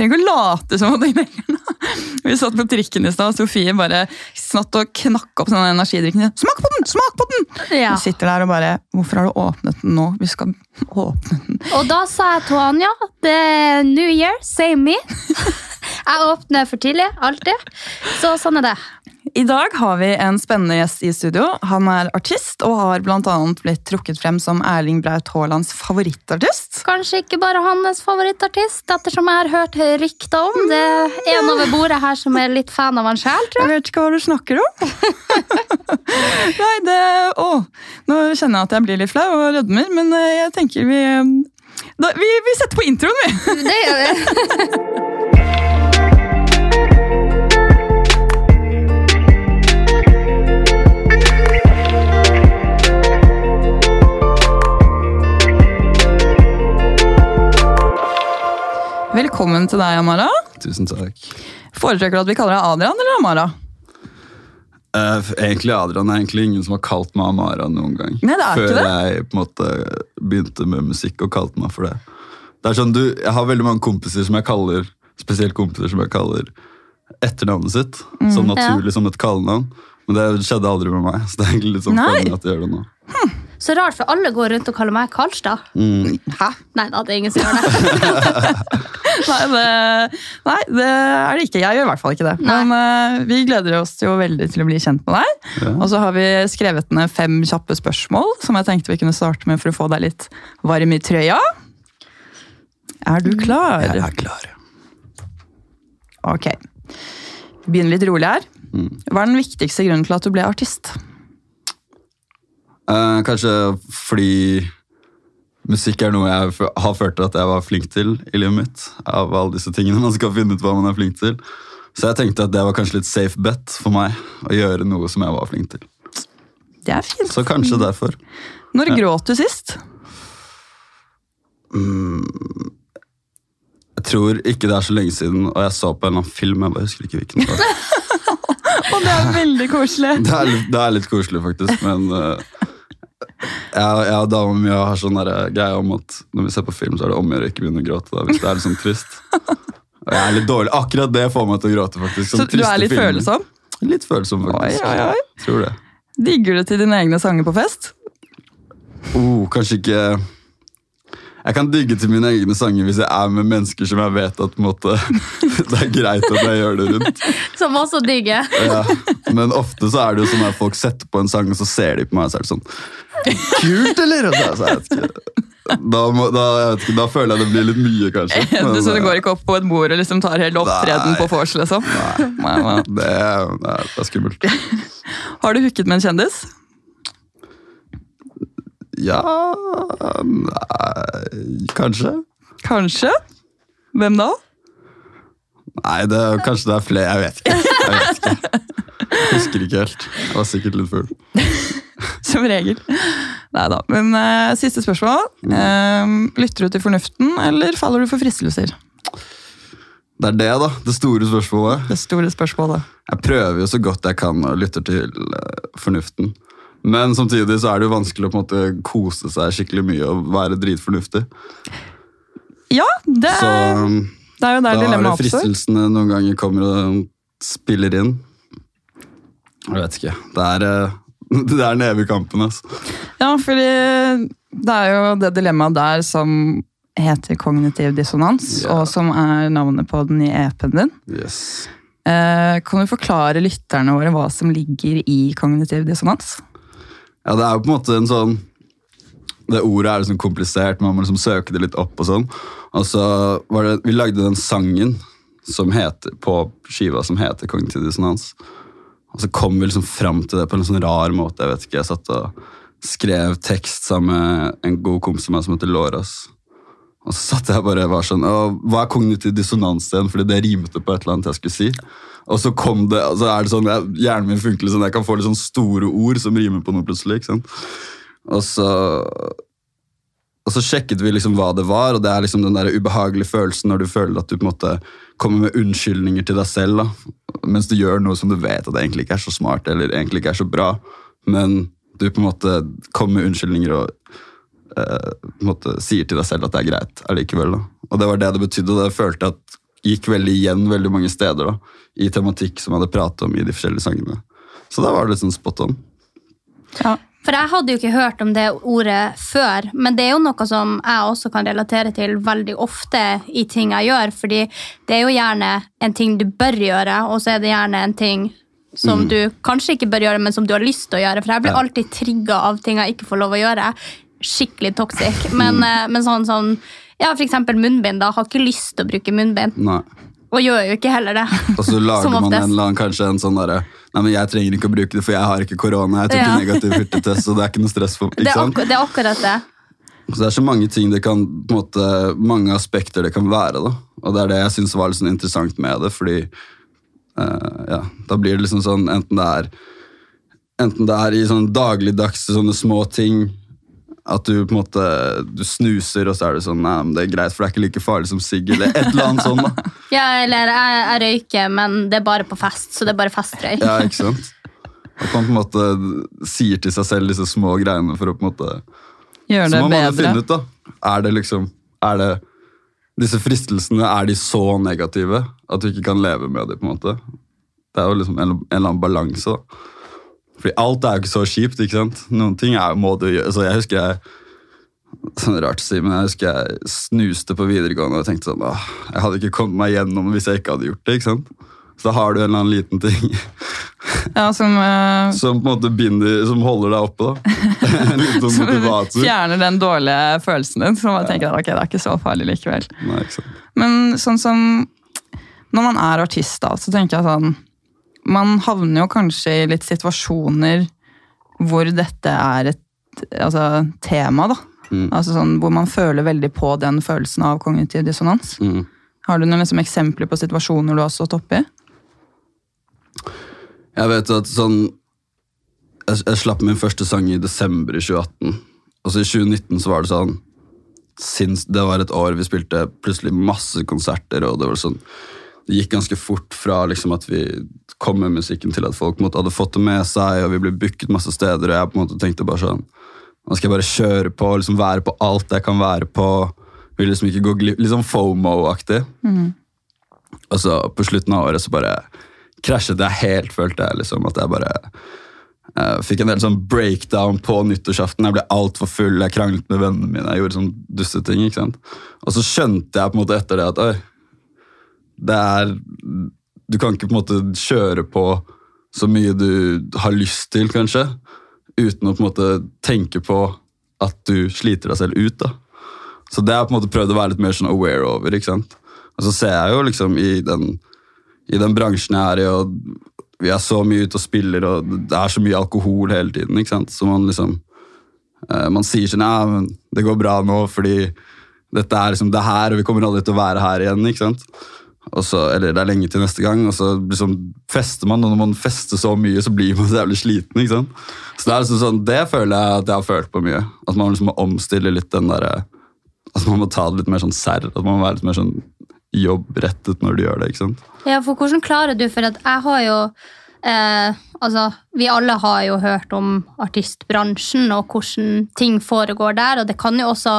Trenger ikke å late som at det lenger nå. Vi satt på trikken i stad, og Sofie bare snatt og knakk opp sånn energidrikken. Smak på den! Smak på den! Ja. Vi sitter der og bare Hvorfor har du åpnet den nå? Vi skal åpne den. Og da sa jeg til det er New Year, same me. Jeg åpner for tidlig, alltid. Så sånn er det. I dag har vi en spennende gjest i studio. Han er artist og har annet blitt trukket frem som Erling Braut Haalands favorittartist. Kanskje ikke bare hans favorittartist, ettersom jeg har hørt rykter om. Det er en over bordet her som er litt fan av han sjæl, tror Jeg jeg. vet ikke hva du snakker om. Nei, det Å, nå kjenner jeg at jeg blir litt flau og rødmer, men eh, jeg tenker vi eh, da, vi, vi setter på introen, vi! Det gjør vi. Velkommen til deg, Amara. Tusen takk. Foretrekker du at vi kaller deg Adrian eller Amara? Uh, egentlig Adrian er egentlig ingen som har kalt meg Amara noen gang. Nei, det er Før ikke det. jeg på en måte begynte med musikk og kalte meg for det. Det er sånn, du, Jeg har veldig mange kompiser som jeg kaller spesielt kompiser som jeg kaller etternavnet sitt. Mm. Sånn naturlig som et kallenavn. Men det skjedde aldri med meg. så det er egentlig litt sånn Nei. funny at jeg gjør det nå. Så rart, for alle går rundt og kaller meg Karlstad. Hæ? Nei da, det er ingen som gjør det. Nei det, nei, det er det ikke. Jeg gjør i hvert fall ikke det. Men uh, vi gleder oss jo veldig til å bli kjent med deg. Ja. Og så har vi skrevet ned fem kjappe spørsmål som jeg tenkte vi kunne starte med for å få deg litt varm i trøya. Er du klar? Jeg er klar. Ok. Vi begynner litt rolig her. Hva er den viktigste grunnen til at du ble artist? Eh, kanskje fordi musikk er noe jeg har følt at jeg var flink til i livet mitt. Av alle disse tingene man skal finne ut hva man er flink til. Så jeg tenkte at det var kanskje litt safe bet for meg å gjøre noe som jeg var flink til. Det er fint. Så kanskje derfor. Når gråt du sist? Jeg tror ikke det er så lenge siden, og jeg så på en eller annen film. jeg bare husker ikke hvilken det var. Og det er veldig koselig. Det er det er litt koselig, faktisk, men eh, jeg, jeg og dama mi har sånn eh, greie om at når vi ser på film, så er det om å gjøre ikke begynne å gråte. Da, hvis det er sånn trist. Og jeg er litt dårlig. Akkurat det får meg til å gråte, faktisk. Så Sånn du er litt filmer. følsom? Litt følsom, faktisk. Oi, oi, oi. Tror det. Digger du til dine egne sanger på fest? Oh, kanskje ikke Jeg kan digge til mine egne sanger hvis jeg er med mennesker som jeg vet at på en måte, det er greit at jeg gjør det rundt. Som også digger. Ja. Men ofte så er det jo sånn at folk setter på en sang, og så ser de på meg, og så er det sånn Kult, eller? Og så, jeg vet ikke. Da, må, da, jeg vet ikke, da føler jeg det blir litt mye, kanskje. Men, så du eh, går ikke opp på et bord og liksom tar hele opptreden på vors, liksom? Nei, nei. det, er, det er- det er skummelt. Har du hooket med en kjendis? Ja Nei, kanskje. Kanskje? Hvem da? Nei, det, kanskje det er flere. Jeg vet ikke. Jeg vet ikke. Husker ikke helt. Jeg var sikkert litt full. Som regel. Nei da. Men uh, siste spørsmål. Uh, lytter du til fornuften, eller faller du for fristelser? Det er det, da. Det store spørsmålet. Det store spørsmålet. Jeg prøver jo så godt jeg kan og lytter til uh, fornuften. Men samtidig så er det jo vanskelig å på en måte kose seg skikkelig mye og være dritfornuftig. Ja, det er, så, det er jo da er det fristelsene noen ganger kommer og spiller inn. Jeg vet ikke. Det er, eh, det er en evig kampen, altså. Ja, fordi det er jo det dilemmaet der som heter kognitiv dissonans, yeah. og som er navnet på den nye EP-en din. Yes. Eh, kan du forklare lytterne våre hva som ligger i kognitiv dissonans? Ja, det er jo på en måte en sånn det ordet er liksom komplisert, man må liksom søke det litt opp og sånn. Og så var det, Vi lagde den sangen som heter, på skiva som heter Kognitiv dissonans. Og så kom vi liksom fram til det på en sånn rar måte. Jeg vet ikke, jeg satt og skrev tekst sammen med en god kompis av meg som heter Låras. Og så satt jeg bare og var sånn «Å, Hva er kognitiv dissonans igjen? Fordi det rimte på et eller annet jeg skulle si. Og så kom det, altså er det sånn, jeg, Hjernen min funker litt sånn, jeg kan få litt sånn store ord som rimer på noe plutselig. ikke sant? Og så, og så sjekket vi liksom hva det var, og det er liksom den der ubehagelige følelsen når du føler at du på en måte kommer med unnskyldninger til deg selv, da, mens du gjør noe som du vet at det egentlig ikke er så smart eller egentlig ikke er så bra, men du på en måte kommer med unnskyldninger og eh, på en måte sier til deg selv at det er greit allikevel. da. Og det var det det betydde, og det følte jeg at gikk veldig igjen veldig mange steder da, i tematikk som jeg hadde pratet om i de forskjellige sangene. Så da var det litt sånn spot on. Ja. For jeg hadde jo ikke hørt om det ordet før, men det er jo noe som jeg også kan relatere til veldig ofte i ting jeg gjør, fordi det er jo gjerne en ting du bør gjøre, og så er det gjerne en ting som Mm. du kanskje ikke bør gjøre, men som du har lyst til å gjøre. For jeg blir Ja. alltid trigga av ting jeg ikke får lov å gjøre. Skikkelig toxic. Men, mm. men sånn, sånn ja, eksempel munnbind. da, Har ikke lyst til å bruke munnbind, Nei. og gjør jo ikke heller det. Og så lager man en eller annen, kanskje en sånn derre Nei, men jeg trenger ikke å bruke det, for jeg har ikke korona. Jeg tok Ja. en negativ hurtigtest, så det er ikke noe stress for Det ikke er, sant? det er akkurat det. Så det er så mange ting det kan, på en måte, mange aspekter det kan være. Da. Og det er det jeg syns var litt sånn interessant med det, fordi uh, ja, da blir det liksom sånn enten det er Enten det er i sånn dagligdagse sånne små ting at du på en måte du snuser, og så er du sånn Nei, men det er greit, for det er ikke like farlig som sigg, eller et eller annet sånt. da. Ja, eller jeg, jeg røyker, men det er bare på fest, så det er bare festrøyk. Ja, ikke sant? At man på en måte sier til seg selv disse små greiene for å på en måte Gjør Så det må man jo bedre. finne ut, da. Er det liksom Er det Disse fristelsene, er de så negative at du ikke kan leve med dem, på en måte? Det er jo liksom en, en eller annen balanse, da. Fordi alt er jo ikke så kjipt, ikke sant? Noen ting er, må du gjøre. Så jeg husker jeg Sånn rart å si, men jeg husker jeg snuste på videregående og tenkte sånn Åh, Jeg hadde ikke kommet meg gjennom hvis jeg ikke hadde gjort det. ikke sant? Så da har du en eller annen liten ting Ja, som uh, som på en måte binder, som holder deg oppe. da. Som fjerner den dårlige følelsen din. Så man tenker at ok, det er ikke så farlig likevel. Nei, ikke sant. Men sånn som når man er artist, da, så tenker jeg sånn Man havner jo kanskje i litt situasjoner hvor dette er et altså, tema, da. Mm. Altså sånn, Hvor man føler veldig på den følelsen av kognitiv dissonans. Mm. Har du noen liksom, eksempler på situasjoner du har stått oppi? Jeg vet at sånn jeg, jeg slapp min første sang i desember i 2018. Og så i 2019 så var det sånn sinns, Det var et år vi spilte plutselig masse konserter, og det var sånn det gikk ganske fort fra liksom at vi kom med musikken til at folk måtte, hadde fått det med seg, og vi ble booket masse steder. og jeg på en måte tenkte bare sånn Nå skal jeg bare kjøre på, liksom være på alt jeg kan være på. Vil liksom ikke gå glipp Litt sånn FOMO-aktig. Og så på slutten av året så bare krasjet jeg helt, følte jeg liksom at jeg bare eh, fikk en del sånn breakdown på nyttårsaften. Jeg ble altfor full, jeg kranglet med vennene mine, jeg gjorde sånn dusseting. ikke sant? Og så skjønte jeg på en måte etter det at oi, det er Du kan ikke på en måte kjøre på så mye du har lyst til, kanskje, uten å på en måte tenke på at du sliter deg selv ut. da. Så det har jeg på en måte prøvd å være litt mer sånn aware over. ikke sant? Og så ser jeg jo liksom i den, i den bransjen jeg er i, og vi er så mye ute og spiller, og det er så mye alkohol hele tiden. ikke sant? Så man liksom eh, Man sier sånn ja, men det går bra nå fordi dette er liksom det her, og vi kommer aldri til å være her igjen. ikke sant? Så, eller det er lenge til neste gang, og så liksom fester man, og når man fester så mye, så blir man så jævlig sliten. ikke sant? Så Det er liksom sånn, det føler jeg at jeg har følt på mye. At man liksom må omstille litt den derre At man må ta det litt mer sånn serr. At man må være litt mer sånn jobbrettet når du gjør det. ikke sant? Ja, for hvordan klarer du, for at jeg har jo eh, Altså, vi alle har jo hørt om artistbransjen og hvordan ting foregår der, og det kan jo også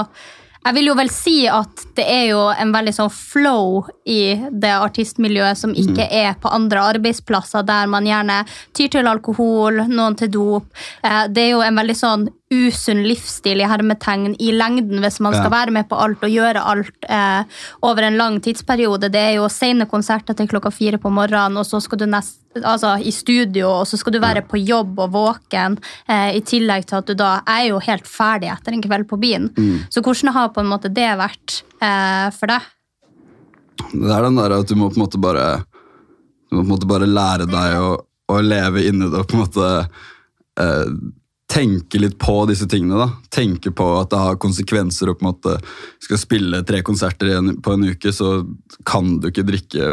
jeg vil jo vel si at det er jo en veldig sånn flow i det artistmiljøet som ikke er på andre arbeidsplasser, der man gjerne tyr til alkohol, noen til dop. Eh, Det er jo en veldig sånn usunn livsstil i hermetegn i lengden hvis man skal Ja. være med på alt og gjøre alt eh, over en lang tidsperiode. Det er jo sene konserter til klokka fire på morgenen, og så skal du nest, altså, i studio, og så skal du være på jobb og våken, eh, i tillegg til at du da er jo helt ferdig etter en kveld på byen. Så hvordan har på en måte det vært eh, for deg? Det er den der at du må på en måte bare Du må på en måte bare lære deg å, å leve inni det og på en måte eh, tenke litt på disse tingene. da. Tenke på at det har konsekvenser å på en skal spille tre konserter på en uke, så kan du ikke drikke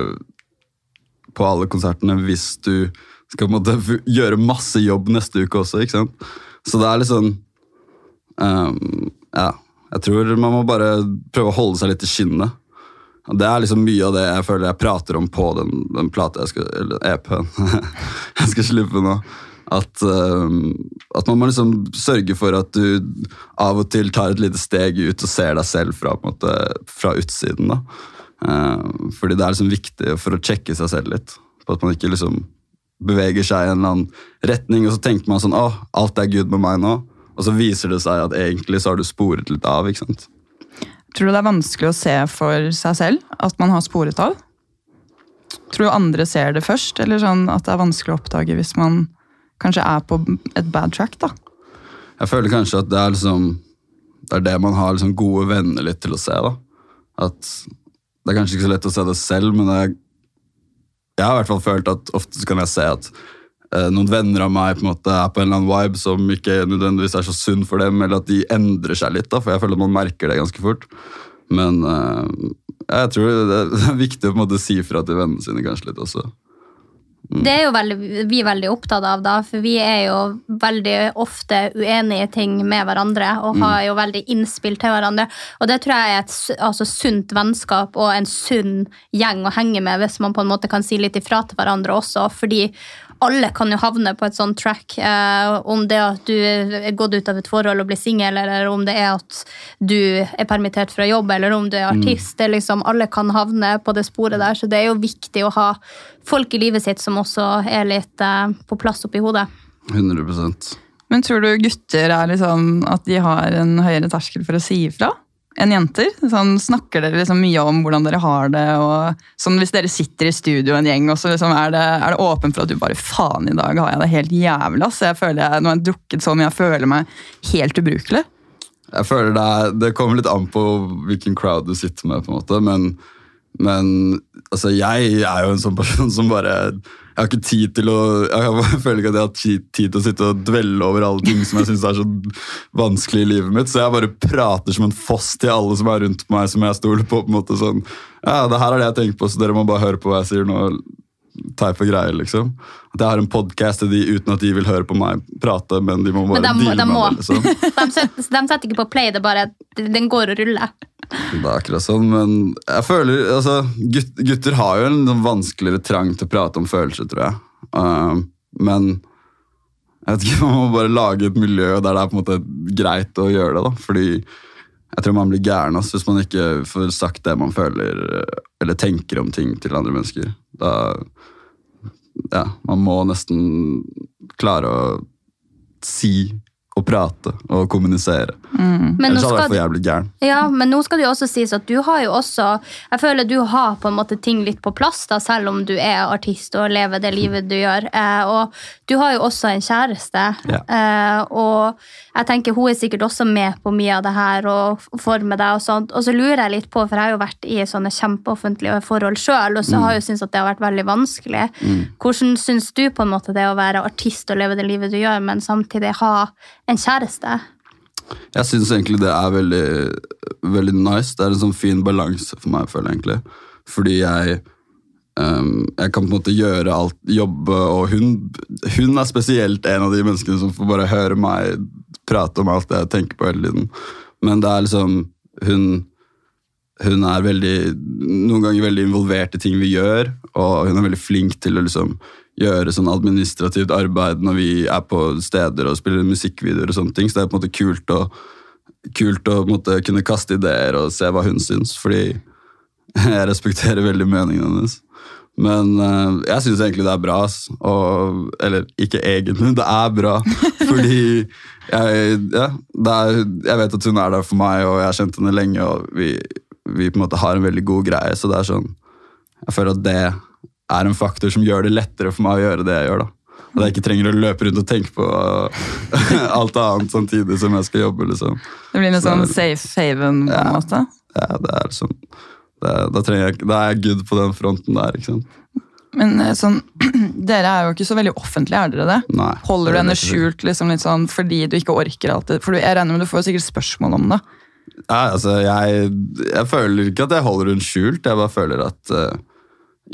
på alle konsertene hvis du skal på en måte gjøre masse jobb neste uke også. ikke sant? Så det er litt sånn um, Ja, jeg tror man må bare prøve å holde seg litt i skinnet. Det er liksom mye av det jeg føler jeg prater om på den, den plata jeg skal, eller EP-en jeg skal slippe nå. At, ehm, at man må liksom sørge for at du av og til tar et lite steg ut og ser deg selv fra, måte, fra utsiden. da. Ehm, fordi det er liksom viktig for å sjekke seg selv litt. På at man ikke liksom beveger seg i en eller annen retning, og så tenker man sånn Å, alt er good med meg nå. Og så viser det seg at egentlig så har du sporet litt av. ikke sant? Tror du det er vanskelig å se for seg selv at man har sporet av? Tror du andre ser det først, eller sånn at det er vanskelig å oppdage hvis man kanskje er på et bad track? da? Jeg føler kanskje at det er liksom Det er det man har liksom gode venner litt til å se. da. At Det er kanskje ikke så lett å se det selv, men jeg, jeg har i hvert fall følt at ofte kan jeg se at eh, noen venner av meg på en måte er på en eller annen vibe som ikke nødvendigvis er så sunn for dem, eller at de endrer seg litt. da, For jeg føler at man merker det ganske fort. Men eh, jeg tror det det er viktig å på en måte si fra til vennene sine kanskje litt også. Det er jo veldig, vi veldig opptatt av, da, for vi er jo veldig ofte uenige i ting med hverandre og har jo veldig innspill til hverandre. Og det tror jeg er et altså, sunt vennskap og en sunn gjeng å henge med, hvis man på en måte kan si litt ifra til hverandre også. fordi alle kan jo havne på et sånt track. Eh, om det at du er gått ut av et forhold og blir singel, eller om det er at du er permittert fra jobb, eller om du er artist. Det er liksom, alle kan havne på det sporet der, så det er jo viktig å ha folk i livet sitt som også er litt eh, på plass oppi hodet. 100% Men tror du gutter er liksom at de har en høyere terskel for å si ifra enn jenter? Sånn, snakker dere liksom mye om hvordan dere har det? og sånn Hvis dere sitter i studio en gjeng, også, liksom er, det, det åpen for at du bare faen, i dag har jeg det helt jævlig. ass. Jeg føler jeg, Nå har jeg drukket så mye, jeg føler meg helt ubrukelig. Jeg føler det, det kommer litt an på hvilken crowd du sitter med, på en måte, men, men altså, jeg er jo en sånn person som bare Jeg har ikke tid til å Jeg føler ikke at jeg har tid til å sitte og dvelle over alle ting som jeg syns er så vanskelig i livet mitt, så jeg bare prater som en foss til alle som er rundt meg, som jeg stoler på. på en måte sånn, ja, det her er det jeg tenker på, så dere må bare høre på hva jeg sier nå. Teip og greier, liksom. At jeg har en podkast til de uten at de vil høre på meg prate, men de må bare de deale de med må. det. liksom. De setter, de setter ikke på play, det er bare den går og ruller. Det er akkurat sånn, men jeg føler, altså, gut, Gutter har jo en sånn vanskeligere trang til å prate om følelser, tror jeg. Uh, men jeg vet ikke, man må bare lage et miljø der det er på en måte greit å gjøre det. da, fordi jeg tror man blir gæren hvis man ikke får sagt det man føler eller tenker om ting til andre mennesker. Da, ja, Man må nesten klare å si og prate og kommunisere. Mm. Ellers hadde jeg for jævlig gæren. Ja, men nå skal det jo også sies at du har jo også Jeg føler du har på en måte ting litt på plass, da, selv om du er artist og lever det livet du gjør. Eh, og du har jo også en kjæreste. Ja. Eh, og jeg tenker hun er sikkert også med på mye av det her og former deg og sånt. Og så lurer jeg litt på, for jeg har jo vært i sånne kjempeoffentlige forhold sjøl, og så har jeg jo syntes at det har vært veldig vanskelig. Hvordan syns du på en måte det å være artist og leve det livet du gjør, men samtidig ha en kjæreste? Jeg syns egentlig det er veldig, veldig nice. Det er en sånn fin balanse for meg, føler jeg egentlig. Fordi jeg um, jeg kan på en måte gjøre alt, jobbe, og hun, hun er spesielt en av de menneskene som får bare høre meg prate om alt det jeg tenker på hele tiden. Men det er liksom Hun, hun er veldig, noen ganger veldig involvert i ting vi gjør, og hun er veldig flink til å liksom gjøre sånn administrativt arbeid når vi er på steder og spiller musikkvideoer og sånne ting. Så det er på en måte kult å, kult å måte, kunne kaste ideer og se hva hun syns, fordi jeg respekterer veldig meningen hennes. Men uh, jeg syns egentlig det er bra. Og, eller ikke egentlig, det er bra. Fordi jeg, ja, det er, jeg vet at hun er der for meg, og jeg har kjent henne lenge, og vi, vi på en måte har en veldig god greie. Så det er sånn Jeg føler at det er en faktor som gjør det lettere for meg å gjøre det jeg gjør. da. At jeg ikke trenger å løpe rundt og tenke på alt annet samtidig som jeg skal jobbe. liksom. Det blir en Så- sånn safe haven på en måte. Ja, det er liksom, det, da, jeg, da er jeg good på den fronten der. ikke sant? Men eh, sånn, dere er jo ikke så veldig offentlige, er dere det? Nei. Holder du henne skjult liksom litt sånn fordi du ikke orker alt det? For du- jeg regner med du får sikkert spørsmål om det. Ja, altså, jeg, jeg føler ikke at jeg holder henne skjult, jeg bare føler at eh,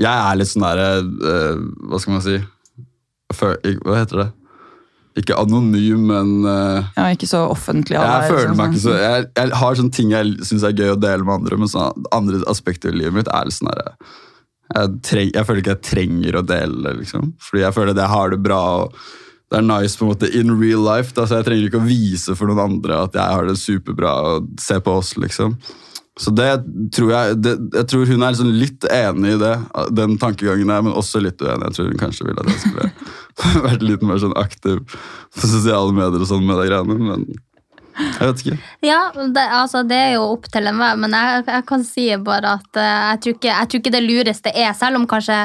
jeg er litt sånn derre uh, Hva skal man si? Før, hva heter det? Ikke anonym, men uh, Ja, ikke så offentlig. Jeg, jeg føler meg sånn. ikke så sånn. Jeg, jeg har sånne ting jeg syns er gøy å dele med andre, men sånne andre aspekter i livet mitt er litt sånn derre jeg, treng, jeg føler ikke jeg trenger å dele det, liksom. Fordi jeg føler at jeg har det bra. og det er nice på en måte in real life. Da, så Jeg trenger ikke å vise for noen andre at jeg har det superbra. og Se på oss, liksom. Så det tror jeg det, Jeg tror hun er liksom litt enig i det, den tankegangen der, men også litt uenig. Jeg tror hun kanskje ville at jeg skulle vært litt mer sånn aktiv på sosiale medier og sånn med de greiene. Men jeg vet ikke. Ja, det, altså, det er jo opp til enhver, men jeg, jeg kan si bare at eh, jeg, tror ikke, jeg tror ikke det lureste er, selv om kanskje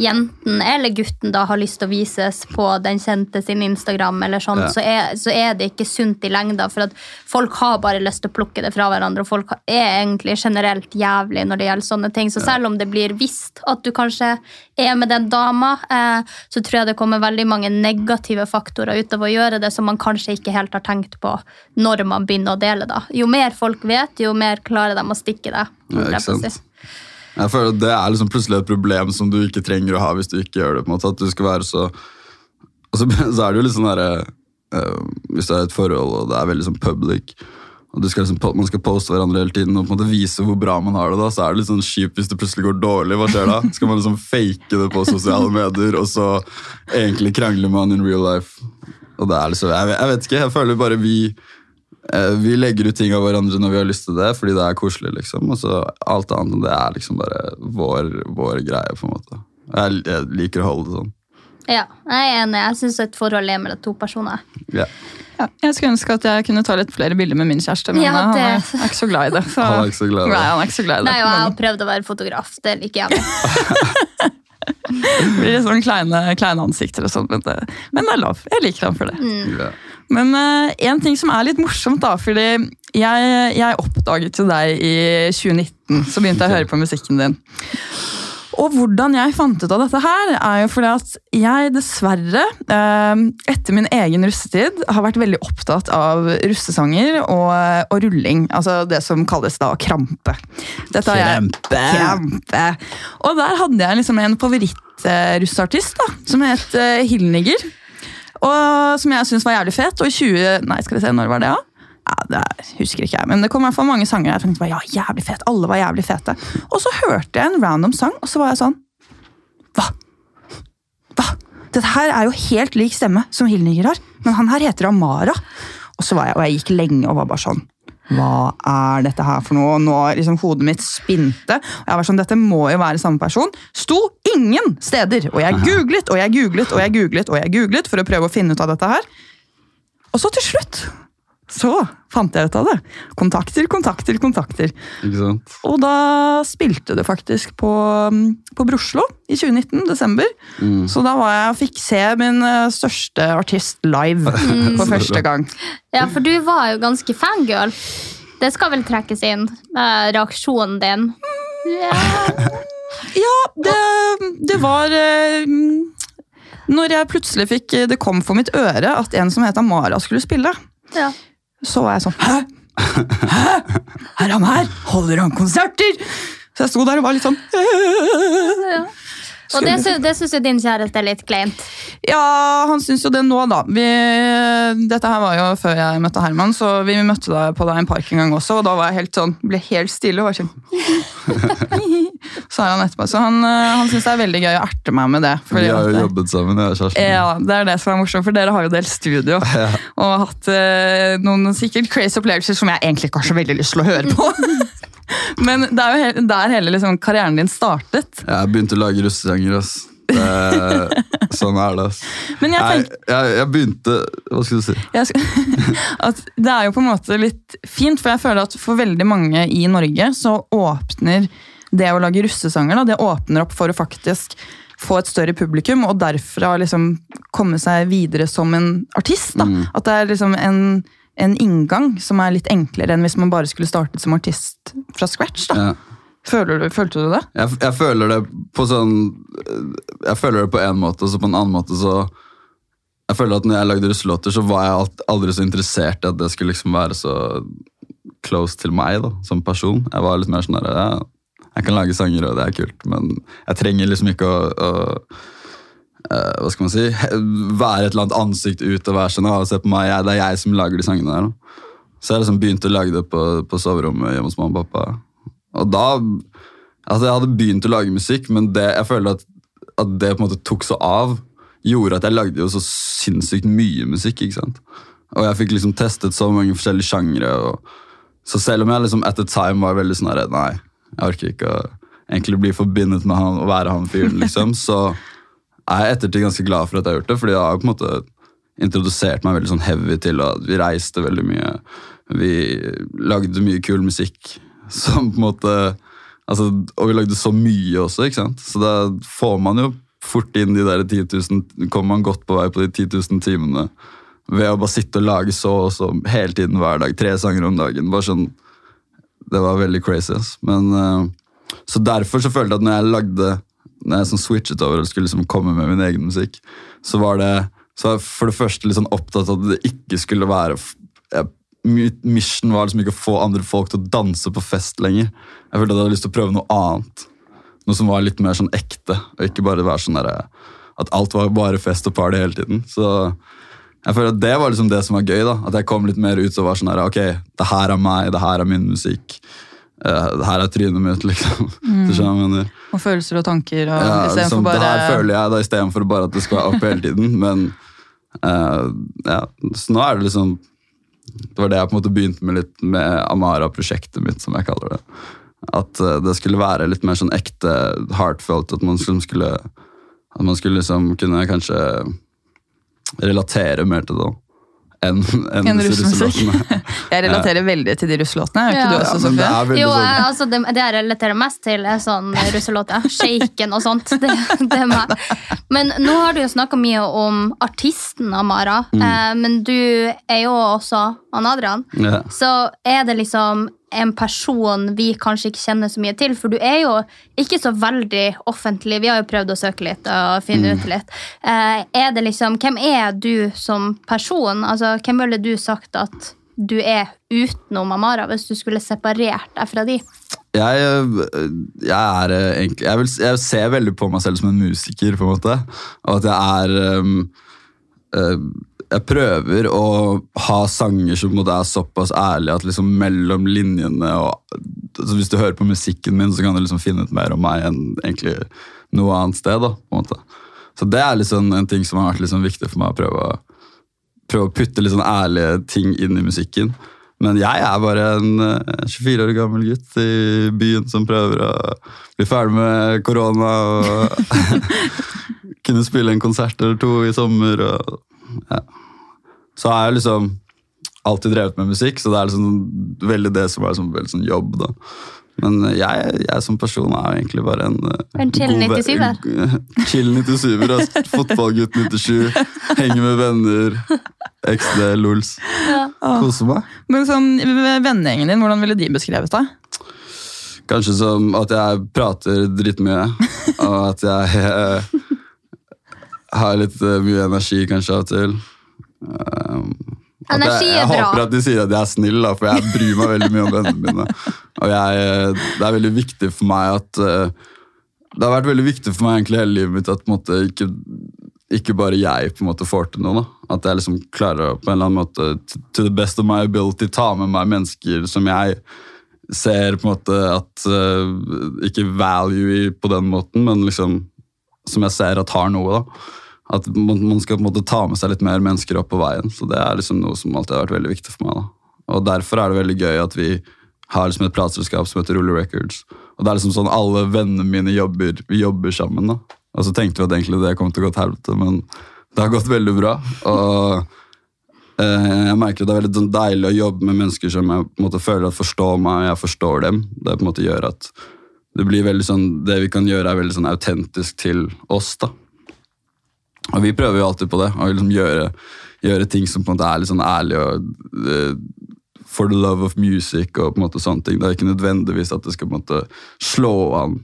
jenten eller gutten da har lyst til å vises på den kjente sin Instagram, eller sånn, Ja. så, så er det ikke sunt i lengda, for at folk har bare lyst til å plukke det fra hverandre, og folk er egentlig generelt jævlig når det gjelder sånne ting. Så selv om det blir visst at du kanskje er med den dama, eh, så tror jeg det kommer veldig mange negative faktorer ut av å gjøre det som man kanskje ikke helt har tenkt på når man begynner å dele. da. Jo mer folk vet, jo mer klarer de å stikke deg. Ja, ikke sant? Jeg føler at Det er liksom plutselig et problem som du ikke trenger å ha hvis du ikke gjør det. på en måte, at du skal være så... Og så, er det jo litt sånn derre uh, Hvis det er et forhold og det er veldig sånn public, og du skal liksom, man skal poste hverandre hele tiden og på en måte vise hvor bra man har det, da, så er det litt sånn kjipt hvis det plutselig går dårlig. Hva skjer da? Skal man liksom fake det på sosiale medier, og så egentlig krangler man in real life? Og det er liksom, jeg, jeg vet ikke, jeg føler bare vi eh, vi legger ut ting av hverandre når vi har lyst til det, fordi det er koselig. liksom. Og så alt annet det er liksom bare vår, vår greie. på en måte. Jeg, jeg liker å holde det sånn. Ja, jeg er enig. Jeg syns et forhold er mellom to personer. Ja. Ja, jeg skulle ønske at jeg kunne ta litt flere bilder med min kjæreste, men Ja, han det- er, er ikke så glad i det. Så. Han er ikke så glad i det. Nei, han er ikke så glad i det. Nei, og jeg har prøvd å være fotograf. Det liker jeg. Det blir litt sånn kleine, kleine ansikter og sånn, men, men det er lov. Jeg liker ham for det. Ja. Men eh, en ting som er litt morsomt, da, fordi jeg, jeg oppdaget jo deg i 2019. Så begynte jeg å høre på musikken din. Og hvordan jeg fant ut av dette her, er jo fordi at jeg dessverre, eh, etter min egen russetid, har vært veldig opptatt av russesanger og, og rulling. Altså det som kalles da krampe. Dette Krampe. Krampe. Og der hadde jeg liksom en favorittrusseartist da, som het uh, Hillnigger. Og som jeg syns var jævlig fet. Og i 20... Nei, skal vi se, når var det? Ja? Ja, det er- husker ikke jeg, men det kom i hvert fall mange sanger jeg tenkte bare, ja, jævlig fet, alle var jævlig fete. Og så hørte jeg en random sang, og så var jeg sånn Hva? Hva? Dette her er jo helt lik stemme som Hilniger har, men han her heter Amara. Og så var jeg, og jeg gikk lenge og var bare sånn Hva er dette her for noe? Nå liksom hodet mitt spinte. Og jeg var sånn, dette må jo være samme person. Sto ingen steder! Og jeg googlet og jeg googlet og jeg googlet og jeg googlet for å prøve å finne ut av dette her. Og så til slutt så fant jeg ut av det. Kontakter, kontakter, kontakter. Ikke sant? Og da spilte det faktisk på, på Broslo i 2019, desember. Mm. Så da var jeg fikk se min eh, største artist live Mm. for første gang. Ja, for du var jo ganske fangirl. Det skal vel trekkes inn. eh, reaksjonen din. Ja, det, det var eh, Når jeg plutselig fikk det kom for mitt øre at en som het Amara skulle spille, Ja. Så var jeg sånn Hæ? Hæ? Er han her? Holder han konserter? Så jeg sto der og var litt sånn Ja. Og det, sy det syns jo din kjæreste er litt kleint. Ja, han syns jo det nå, da. Vi, dette her var jo før jeg møtte Herman, så vi møtte deg på deg en park en gang også, og da var jeg helt sånn, ble helt stille og var sånn Så er han etterpå. Så han, eh, han syns det er veldig gøy å erte meg med det. Vi har jo jobbet sammen, jeg og kjæresten. Ja, det er det som er morsomt, for dere har jo delt studio. Og hatt eh, noen sikkert crazy opplevelser som jeg egentlig ikke har så veldig lyst til å høre på. Men det er jo der hele liksom, karrieren din startet. Jeg begynte å lage russesanger, ass. Det, sånn er det, ass. Men jeg jeg, tenker- jeg, jeg begynte Hva skal du si? Jeg skal, det er jo på en måte litt fint, for jeg føler at for veldig mange i Norge så åpner det å lage russesanger da, det åpner opp for å faktisk få et større publikum, og derfra liksom komme seg videre som en artist. da. At det er liksom en, en inngang som er litt enklere enn hvis man bare skulle startet som artist fra scratch. da. Ja. Føler du, følte du det? Jeg, jeg føler det på sånn Jeg føler det på en måte, og så på en annen måte så Jeg føler at når jeg lagde russelåter, så var jeg alt, aldri så interessert i at det skulle liksom være så close til meg da, som person. Jeg var litt mer sånn der, ja, jeg kan lage sanger, og det er kult, men jeg trenger liksom ikke å, å eh, hva skal man si, være et eller annet ansikt ut og være sånn, «Å, se på meg, jeg, det er jeg som lager de sangene der. Da. Så jeg liksom begynte å lage det på, på soverommet hjemme hos mamma og pappa. Og da, altså jeg hadde begynt å lage musikk, men det, jeg føler at, at det på en måte tok så av, gjorde at jeg lagde jo så sinnssykt mye musikk, ikke sant? Og jeg fikk liksom testet så mange forskjellige sjangre, og så selv om jeg liksom at the time var veldig sånn her, nei, jeg orker ikke å egentlig bli forbindet med han og være han fyren, liksom, så er jeg ettertid ganske glad for at jeg har gjort det, fordi jeg har på en måte introdusert meg veldig sånn heavy til, at vi reiste veldig mye, vi lagde mye kul musikk, som på en måte, altså, og vi lagde så mye også, ikke sant? Så da får man jo fort inn de der 10 000, kommer man godt på vei på de 10 000 timene, ved å bare sitte og lage så og så hele tiden hver dag, tre sanger om dagen, bare sånn, det var veldig crazy. Men, eh, så derfor så følte jeg at når jeg lagde, når jeg sånn switchet over og skulle liksom komme med min egen musikk, så var det, så var jeg for det første litt sånn opptatt av at det ikke skulle være, mission var liksom ikke å få andre folk til å danse på fest lenger. Jeg følte at jeg hadde lyst til å prøve noe annet. Noe som var litt mer sånn ekte, og ikke bare være sånn der, at alt var bare fest og party hele tiden. Så jeg føler at det var liksom det som var gøy. da, At jeg kom litt mer ut og var sånn her, ok, det her er meg, det her er min musikk. Eh, her er trynet mitt, liksom. Mm. Og følelser og tanker. og Ja, liksom, bare... Det her føler jeg da, istedenfor bare at det skal være opp hele tiden. Men uh, ja, så nå er det liksom Det var det jeg på en måte begynte med litt med Amara-prosjektet mitt, som jeg kaller det. At uh, det skulle være litt mer sånn ekte heartfelt. At man skulle, skulle, at man skulle liksom kunne kanskje relatere mer til det. Enn en En russemusikk. Jeg relaterer veldig til de russelåtene. Er ikke Ja. du Ja, også, det Sofie? veldig Jo, sånn altså det, det jeg relaterer mest til, er sånn russelåter. Shaken og sånt. Det, det er meg. Men nå har du jo snakka mye om artisten Amara. Eh, men du er jo også han Adrian. Ja. Så er det liksom en person vi kanskje ikke kjenner så mye til, for du er jo ikke så veldig offentlig. Vi har jo prøvd å søke litt og finne ut litt. Eh, er det liksom, Hvem er du som person? Altså, Hvem ville du sagt at du er utenom Amara, hvis du skulle separert deg fra de? Jeg, jeg er øh, egentlig jeg, vil, jeg ser veldig på meg selv som en musiker, på en måte. Og at jeg er um, øh, Jeg prøver å ha sanger som er såpass ærlige at liksom mellom linjene og altså Hvis du hører på musikken min, så kan du liksom finne ut mer om meg enn egentlig noe annet sted. da. Så det er liksom en ting som har vært liksom viktig for meg å prøve å prøve å putte litt sånn ærlige ting inn i musikken. Men jeg er bare en eh, 24 år gammel gutt i byen som prøver å bli ferdig med korona og kunne spille en konsert eller to i sommer. Og, ja. Så har jeg liksom alltid drevet med musikk, så det er liksom veldig det som er liksom veldig sånn jobb. da. Men jeg, jeg som person er jo egentlig bare en eh, En chill 97-er. Chill 97-er, ass. Fotballgutt 97. Henger med venner. XD, lols. Koser meg. Men sånn, Vennegjengen din, hvordan ville de beskrevet deg? Kanskje som at jeg prater dritmye, og at jeg har litt uh, mye energi kanskje av og til. Um, Energi er er jeg bra. håper at de sier at jeg er snill, da, for jeg bryr meg veldig mye om vennene mine. Og jeg, eh, det er veldig viktig for meg at uh, Det har vært veldig viktig for meg egentlig hele livet mitt at måte ikke, ikke bare jeg på en måte får til noe. da. At jeg liksom klarer å på en eller annen måte to to the best of my ability ta med meg mennesker som jeg ser på en måte at uh, Ikke value i på den måten, men liksom som jeg ser at har noe. da. At man, skal på en måte ta med seg litt mer mennesker opp på veien. Så det er liksom noe som alltid har vært veldig viktig for meg. da. Og derfor er det veldig gøy at vi har liksom et plateselskap som heter Roller Records. Og det er liksom sånn alle vennene mine jobber, vi jobber sammen. da. Og så tenkte vi at egentlig det kom til å gå til helvete, men det har gått veldig bra. Og eh, jeg merker at det er veldig sånn deilig å jobbe med mennesker som jeg på en måte føler at forstår meg, og jeg forstår dem. Det på en måte gjør at det blir veldig sånn, det vi kan gjøre er veldig sånn autentisk til oss. da. Og vi prøver jo alltid på det, å liksom gjøre, gjøre ting som på en måte er litt sånn ærlig og uh, for the love of music og på en måte sånne ting. Det er ikke nødvendigvis at det skal på en måte slå an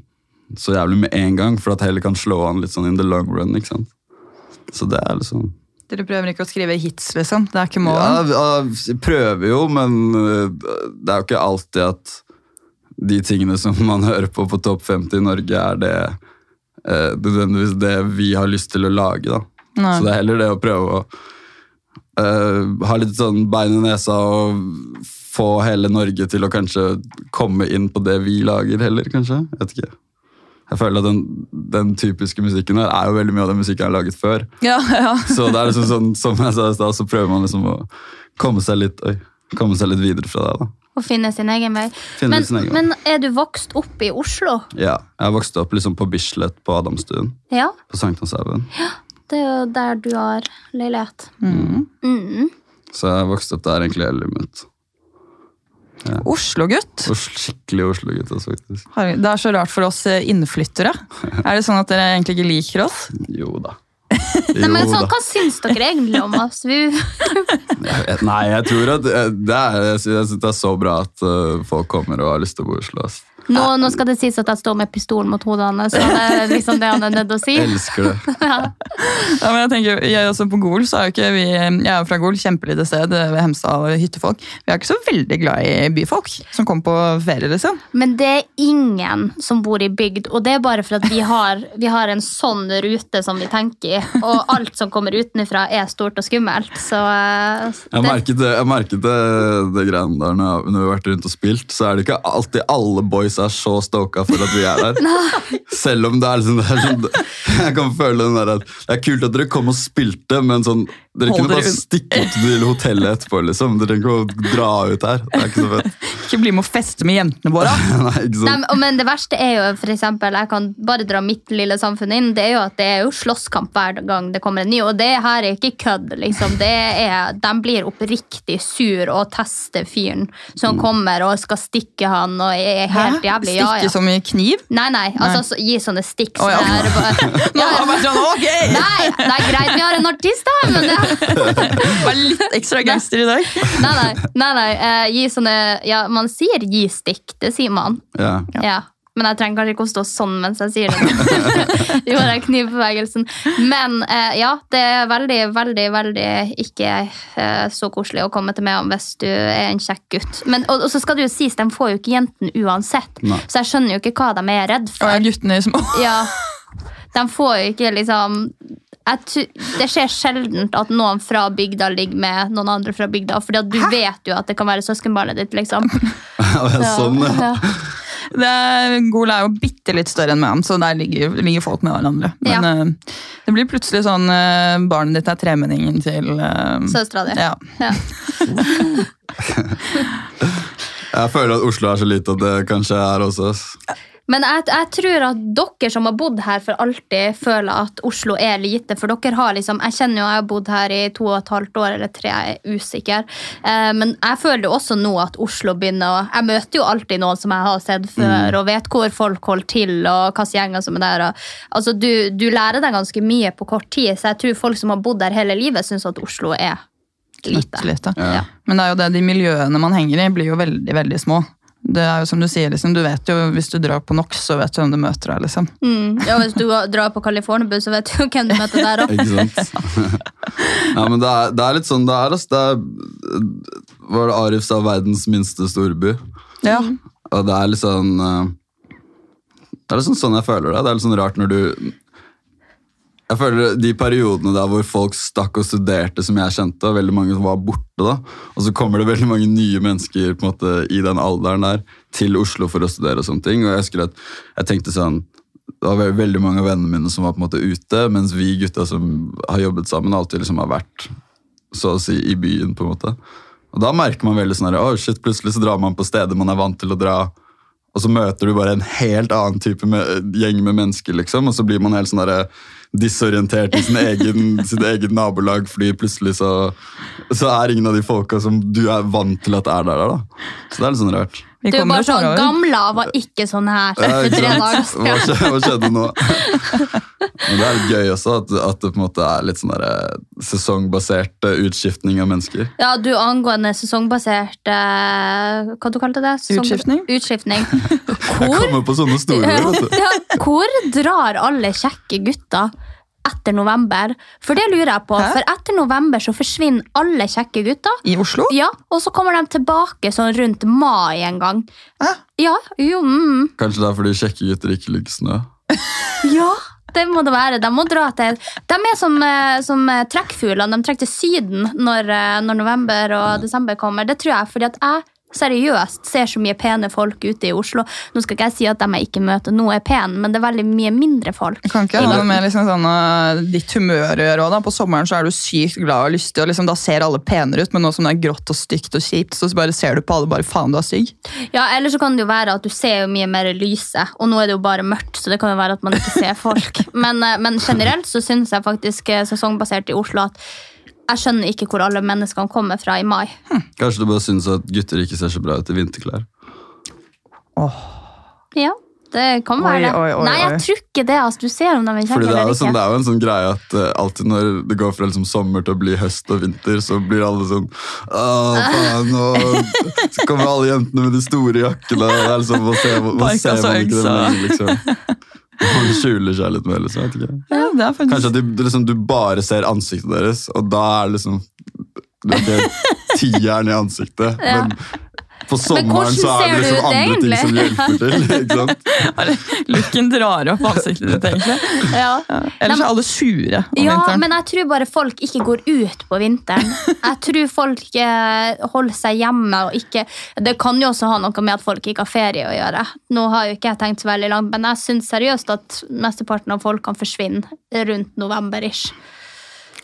så jævlig med en gang, for at heller kan slå an litt sånn in the long run. ikke sant? Så det er liksom Dere prøver ikke å skrive hits, liksom? Det er ikke målet? ja, vi prøver jo, men øh, det er jo ikke alltid at de tingene som man hører på på Topp 50 i Norge, er det øh, nødvendigvis det vi har lyst til å lage. da. Nei. Så det er heller det å prøve å øh, ha litt sånn bein i nesa og få hele Norge til å kanskje komme inn på det vi lager heller, kanskje. Jeg vet ikke. Jeg føler at den, den typiske musikken her er jo veldig mye av den musikken jeg har laget før. Ja, ja. Så det er liksom sånn, som jeg sa i stad, så prøver man liksom å komme seg litt, oi, komme seg litt videre fra det. da. Å finne sin egen vei. Finne Men, sin egen vei. men er du vokst opp i Oslo? Ja, Jeg vokste opp liksom på Bislett på Adamstuen, Ja, på Sankthanshaugen. det er jo der du har leilighet. Mm. Så jeg vokste opp der egentlig hele livet mitt. Oslo-gutt. Oslo, skikkelig Oslo-gutt. altså, faktisk. Det er så rart for oss eh, innflyttere. Er det sånn at dere egentlig ikke liker oss? Jo da. Nei, men sånn. Hva syns dere egentlig om oss? Vi, Nei, jeg tror at eh, det er, jeg synes det er så bra at eh, folk kommer og har lyst til å bo i Oslo. ass. Nå, nå skal det sies at jeg står med pistolen mot hodet hans, så det er liksom det han er nødt til å si. Elsker det. Ja. Ja, men jeg tenker, jeg også På Gol så er jo ikke vi Jeg er jo fra Gol, kjempelite sted ved Hemsedal og hyttefolk. Vi er ikke så veldig glad i byfolk som kommer på ferie, liksom. Men det er ingen som bor i bygd, og det er bare for at vi har, vi har en sånn rute som vi tenker i, og alt som kommer utenfra er stort og skummelt, så eh, Jeg det, merket det, jeg merket det, det greiene der når, jeg, når vi har vært rundt og spilt, så er det ikke alltid alle boys er så stoka for at vi er der. Selv om det er liksom det er sånn, Jeg kan føle den der at det er kult at dere kom og spilte, men sånn dere kunne bare stikke opp til hotellet etterpå. liksom. Dere trenger ikke å dra ut her. Det er ikke så fett. Ikke bli med å feste med jentene våre. Nei, ikke Nei, men- det verste er jo, for eksempel, jeg kan bare dra mitt lille samfunn inn, det er jo at det er jo slåsskamp hver gang det kommer en ny, og det her er ikke kødd, liksom. Det er, de blir oppriktig sur og tester fyren som kommer og skal stikke han og er helt jævlig. Ja, Stikke som i kniv? Nei, nei, altså så- gi sånne stikk. Oh, ja. sånn her, bare- Nå har jeg vært sånn, ok! Nei, det er greit, vi har en artist her, men det Vær litt ekstra gangster i dag. Nei, nei, nei, nei eh, gi sånne Ja, man sier gi stikk, det sier man. Ja. Ja. Men jeg trenger kanskje ikke å stå sånn mens jeg sier det. Gjorde den knivbevegelsen. Men eh, ja, det er veldig, veldig, veldig ikke eh, så koselig å komme til meg om hvis du er en kjekk gutt. Men, og, og så skal det jo sies, de får jo ikke jentene uansett. Nei. Så jeg skjønner jo ikke hva de er redd Og guttene er guttene små. Ja, de får jo ikke liksom det skjer sjelden at noen fra bygda ligger med noen andre fra bygda. Fordi du du vet jo at det kan være søskenbarnet ditt. liksom. sånn, ja. Ja. Det er, Gol er jo bitte litt større enn meg, så der ligger, ligger folk med hverandre. Men Ja. uh, det blir plutselig sånn uh, barnet ditt er tremenningen til uh, Søstera di. Ja. Ja. Jeg føler at Oslo er så lite at det kanskje er også. Men jeg, jeg tror at dere som har bodd her for alltid, føler at Oslo er lite. For dere har liksom, Jeg kjenner jo jeg har bodd her i to og et halvt år eller tre, jeg er usikker. Eh, men jeg føler jo også nå at Oslo begynner å Jeg møter jo alltid noen som jeg har sett før, og vet hvor folk holder til, og hvilke gjenger som er der. Og, altså, du, du lærer deg ganske mye på kort tid, så jeg tror folk som har bodd der hele livet, syns at Oslo er lite. lite. Ja. Men det er jo det, de miljøene man henger i, blir jo veldig veldig små. Det er jo som Du sier, liksom, du vet jo, hvis du drar på NOx, så vet du hvem du møter der. liksom. Mm. Ja, hvis du drar på Californiabu, så vet du hvem du møter der òg. Ja, men det er, det er litt sånn det er. Altså, Det er Var det Arif sa verdens minste storby? Ja. Og det er litt sånn eh, Det er liksom sånn jeg føler det. Det er litt sånn rart når du Jeg føler De periodene der hvor folk stakk og studerte, som jeg kjente, og veldig mange var borte, da, og så kommer det veldig mange nye mennesker på en måte i den alderen der til Oslo for å studere og sånne ting. Og jeg husker at jeg tenkte sånn det var veldig mange av vennene mine som var på en måte ute, mens vi gutta som har jobbet sammen, alltid liksom har vært så å si i byen. på en måte. Og da merker man veldig sånn her, oh shit, plutselig så drar man på steder man er vant til å dra, og så møter du bare en helt annen type med, gjeng med mennesker, liksom, og så blir man helt sånn der, disorientert i sin egen, sitt eget nabolag, fordi plutselig så, så er ingen av de folka som du er vant til at er der, da. Så det er litt sånn rart. Vi Du er kommer bare sånn. Gamla var ikke sånn her for tre dager Hva siden. skjedde, hva skjedde nå? Men det er litt gøy også, at, at det på en måte er litt sånn eh, sesongbasert utskiftning av mennesker. Ja, du angående sesongbasert eh, Hva du kalte det? Sesong- Utskiftning? Utskiftning. Jeg kommer på sånne store ord, ja, hvor drar alle kjekke gutter etter november? For det lurer jeg på. Hæ? For etter november så forsvinner alle kjekke gutter. I Oslo? Ja, Og så kommer de tilbake sånn rundt mai en gang. Hæ? Ja, jo, mm. Kanskje det er fordi kjekke gutter ikke liker snø. ja, det må det være. De må dra til De er som, eh, som eh, trekkfuglene. De trekker til Syden når, eh, når november og desember kommer. Det tror jeg, fordi at jeg seriøst ser så mye pene folk ute i Oslo. Nå skal ikke jeg si at de jeg ikke møter nå, er pene, men det er veldig mye mindre folk. Kan ikke ha noe med liksom sånn, uh, ditt humør å gjøre òg, da. På sommeren så er du sykt glad og lystig, og liksom, da ser alle penere ut, men nå som det er grått og stygt og kjipt, så bare ser du på alle bare faen, du er stygg. Ja, Eller så kan det jo være at du ser jo mye mer lyse, og nå er det jo bare mørkt, så det kan jo være at man ikke ser folk. Men, eh, men generelt så syns jeg faktisk eh, sesongbasert i Oslo at jeg skjønner ikke hvor alle menneskene kommer fra i mai. Kanskje du bare syns at gutter ikke ser så bra ut i vinterklær. Ja, det kan Oi, være det. oi, oi, Nei, jeg tror ikke det. Altså, du ser om de er kjekke er, eller ikke. sånn, det er jo en sånn greie at uh, alltid når det går fra liksom sommer til å bli høst og vinter, så blir alle sånn Åh, faen, og så kommer alle jentene med de store jakkene. Det er liksom, Hva ser, hva ser man ikke det øgsa. lenger, Man skjuler seg litt mer, liksom. Vet ikke. Ja, det er faktisk... Kanskje at du, liksom, du bare ser ansiktet deres, og da er det liksom Du er ikke tieren i ansiktet. Men på sommeren så er ser det liksom andre ting som hjelper til. ikke sant? Looken drar opp ansiktet ditt, egentlig. Ja. Ellers er alle sure om Ja, vinteren. men jeg tror bare folk ikke går ut på vinteren. Jeg tror folk eh, holder seg hjemme og ikke Det kan jo også ha noe med at folk ikke har ferie å gjøre. Nå har jo ikke jeg tenkt så veldig langt, men jeg syns seriøst at mesteparten av folk kan forsvinne rundt november-ish.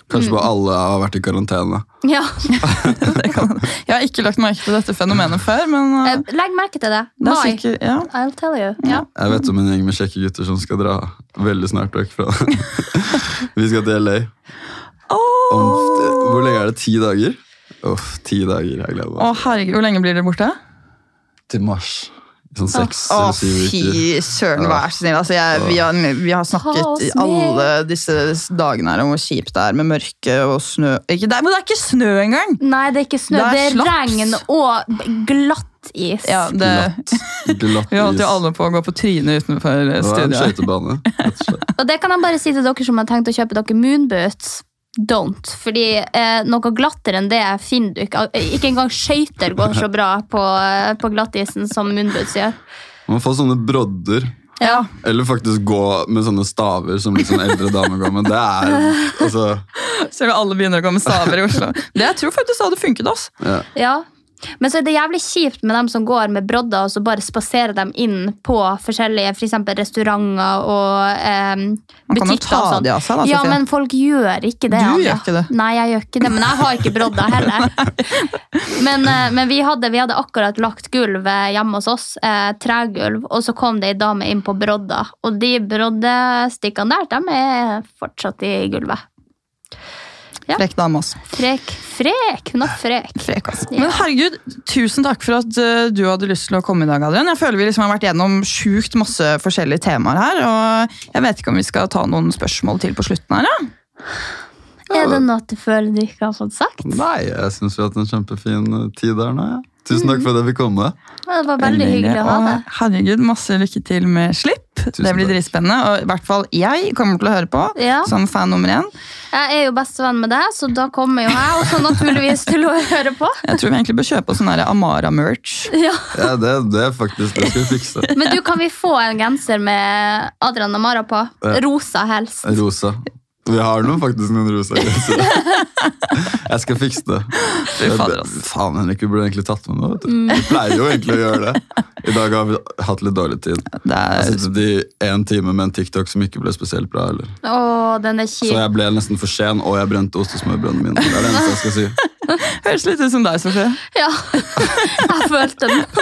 Kanskje bare alle har vært i karantene. Ja, Det kan... Jeg har ikke lagt merke til dette fenomenet før, men uh, Legg merke til det. det er Mai. sikkert ja. I'll tell you. Ja. Jeg vet om en gjeng med kjekke gutter som skal dra veldig snart vekk fra Vi skal til LA. Om, hvor lenge er det? Ti dager? Uff, ti dager. Jeg gleder Å, Oh, herregud, hvor lenge blir dere borte? Til mars. Sånn seks eller syv fy søren, vær så snill. Altså, jeg, vi, har, vi har snakket i alle disse dagene her om hvor kjipt det er med mørke og snø. Ikke, det er, men det er ikke snø engang! Nei, det er ikke snø. Det Det er er, regn og glatt is. Ja, det, Glatt vi holdt jo alle på å gå på trynet utenfor Det var en studiet. skøytebane, slett. Og det kan jeg bare si til dere som har tenkt å kjøpe dere moonboots. Don't. Fordi eh, noe glattere enn det finner du ikke. Ikke engang skøyter går så bra på, eh, på glattisen som moonboots gjør. Man får sånne brodder. Ja, Eller faktisk gå med sånne staver som sånn eldre damer går med. Det er altså Ser du alle begynner å gå med staver i Oslo. Det Jeg tror faktisk hadde funket. Altså. ja. Ja. Men så er det jævlig kjipt med dem som går med brodder og så bare spaserer dem inn på forskjellige for eksempel restauranter og eh, Man kan jo ta sånn. de av seg, da, Ja, men folk gjør ikke det. Du Anja. gjør ikke det. Nei, jeg gjør ikke det, men jeg har ikke brodder heller. Men, eh, men vi, hadde, vi hadde akkurat lagt gulv eh, hjemme hos oss, eh, tregulv, og så kom det ei dame inn på brodder. Og de broddestikkene der, de er fortsatt i gulvet. Ja. Frekk dame, ass. Frek, frek, hun er frek. Frek, også. Ja. Men herregud, tusen takk for at eh, du hadde lyst til å komme i dag, Adrian. Jeg føler vi liksom har vært gjennom sjukt masse forskjellige temaer her, og jeg vet ikke om vi skal ta noen spørsmål til på slutten her, ja? Er det noe du føler du ikke har fått sagt? Nei, jeg syns vi har hatt en kjempefin eh, tid der nå. Ja. Tusen takk for at jeg fikk komme. Det var veldig hyggelig å ha det. Herregud, masse lykke til med slipp. Tusen det blir dritspennende, og i hvert fall jeg kommer til å høre på, Ja. som fan nummer én. Jeg er jo bestevenn med deg, så da kommer jo jeg også naturligvis til å høre på. Jeg tror vi egentlig bør kjøpe oss sånn Amara-merch. Ja. Ja, det, det er faktisk det skal vi fikse. Men du, kan vi få en genser med Adrian Amara på? Rosa helst. Rosa. Vi har noen, faktisk noen rosa gensere. Jeg skal fikse det. Fy fader, ass. Faen, Henrik, vi burde egentlig tatt med noe. vet du. Vi pleier jo egentlig å gjøre det. I dag har vi hatt litt dårlig tid. Det Jeg er, sittet i en time med en TikTok som ikke ble spesielt bra. Eller. Å, den er Så kjip. jeg ble nesten for sen, og jeg brente ostesmørbrødene mine. Det er det eneste jeg skal si. Høres litt ut som deg, Sofie. Ja, jeg følte den.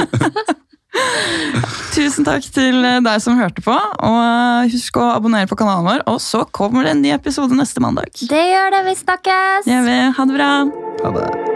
Tusen takk til deg som hørte på. Og husk å abonnere på kanalen vår, og så kommer det en ny episode neste mandag. Det gjør det. Vi snakkes. Det gjør vi. Ha det bra. Ha det.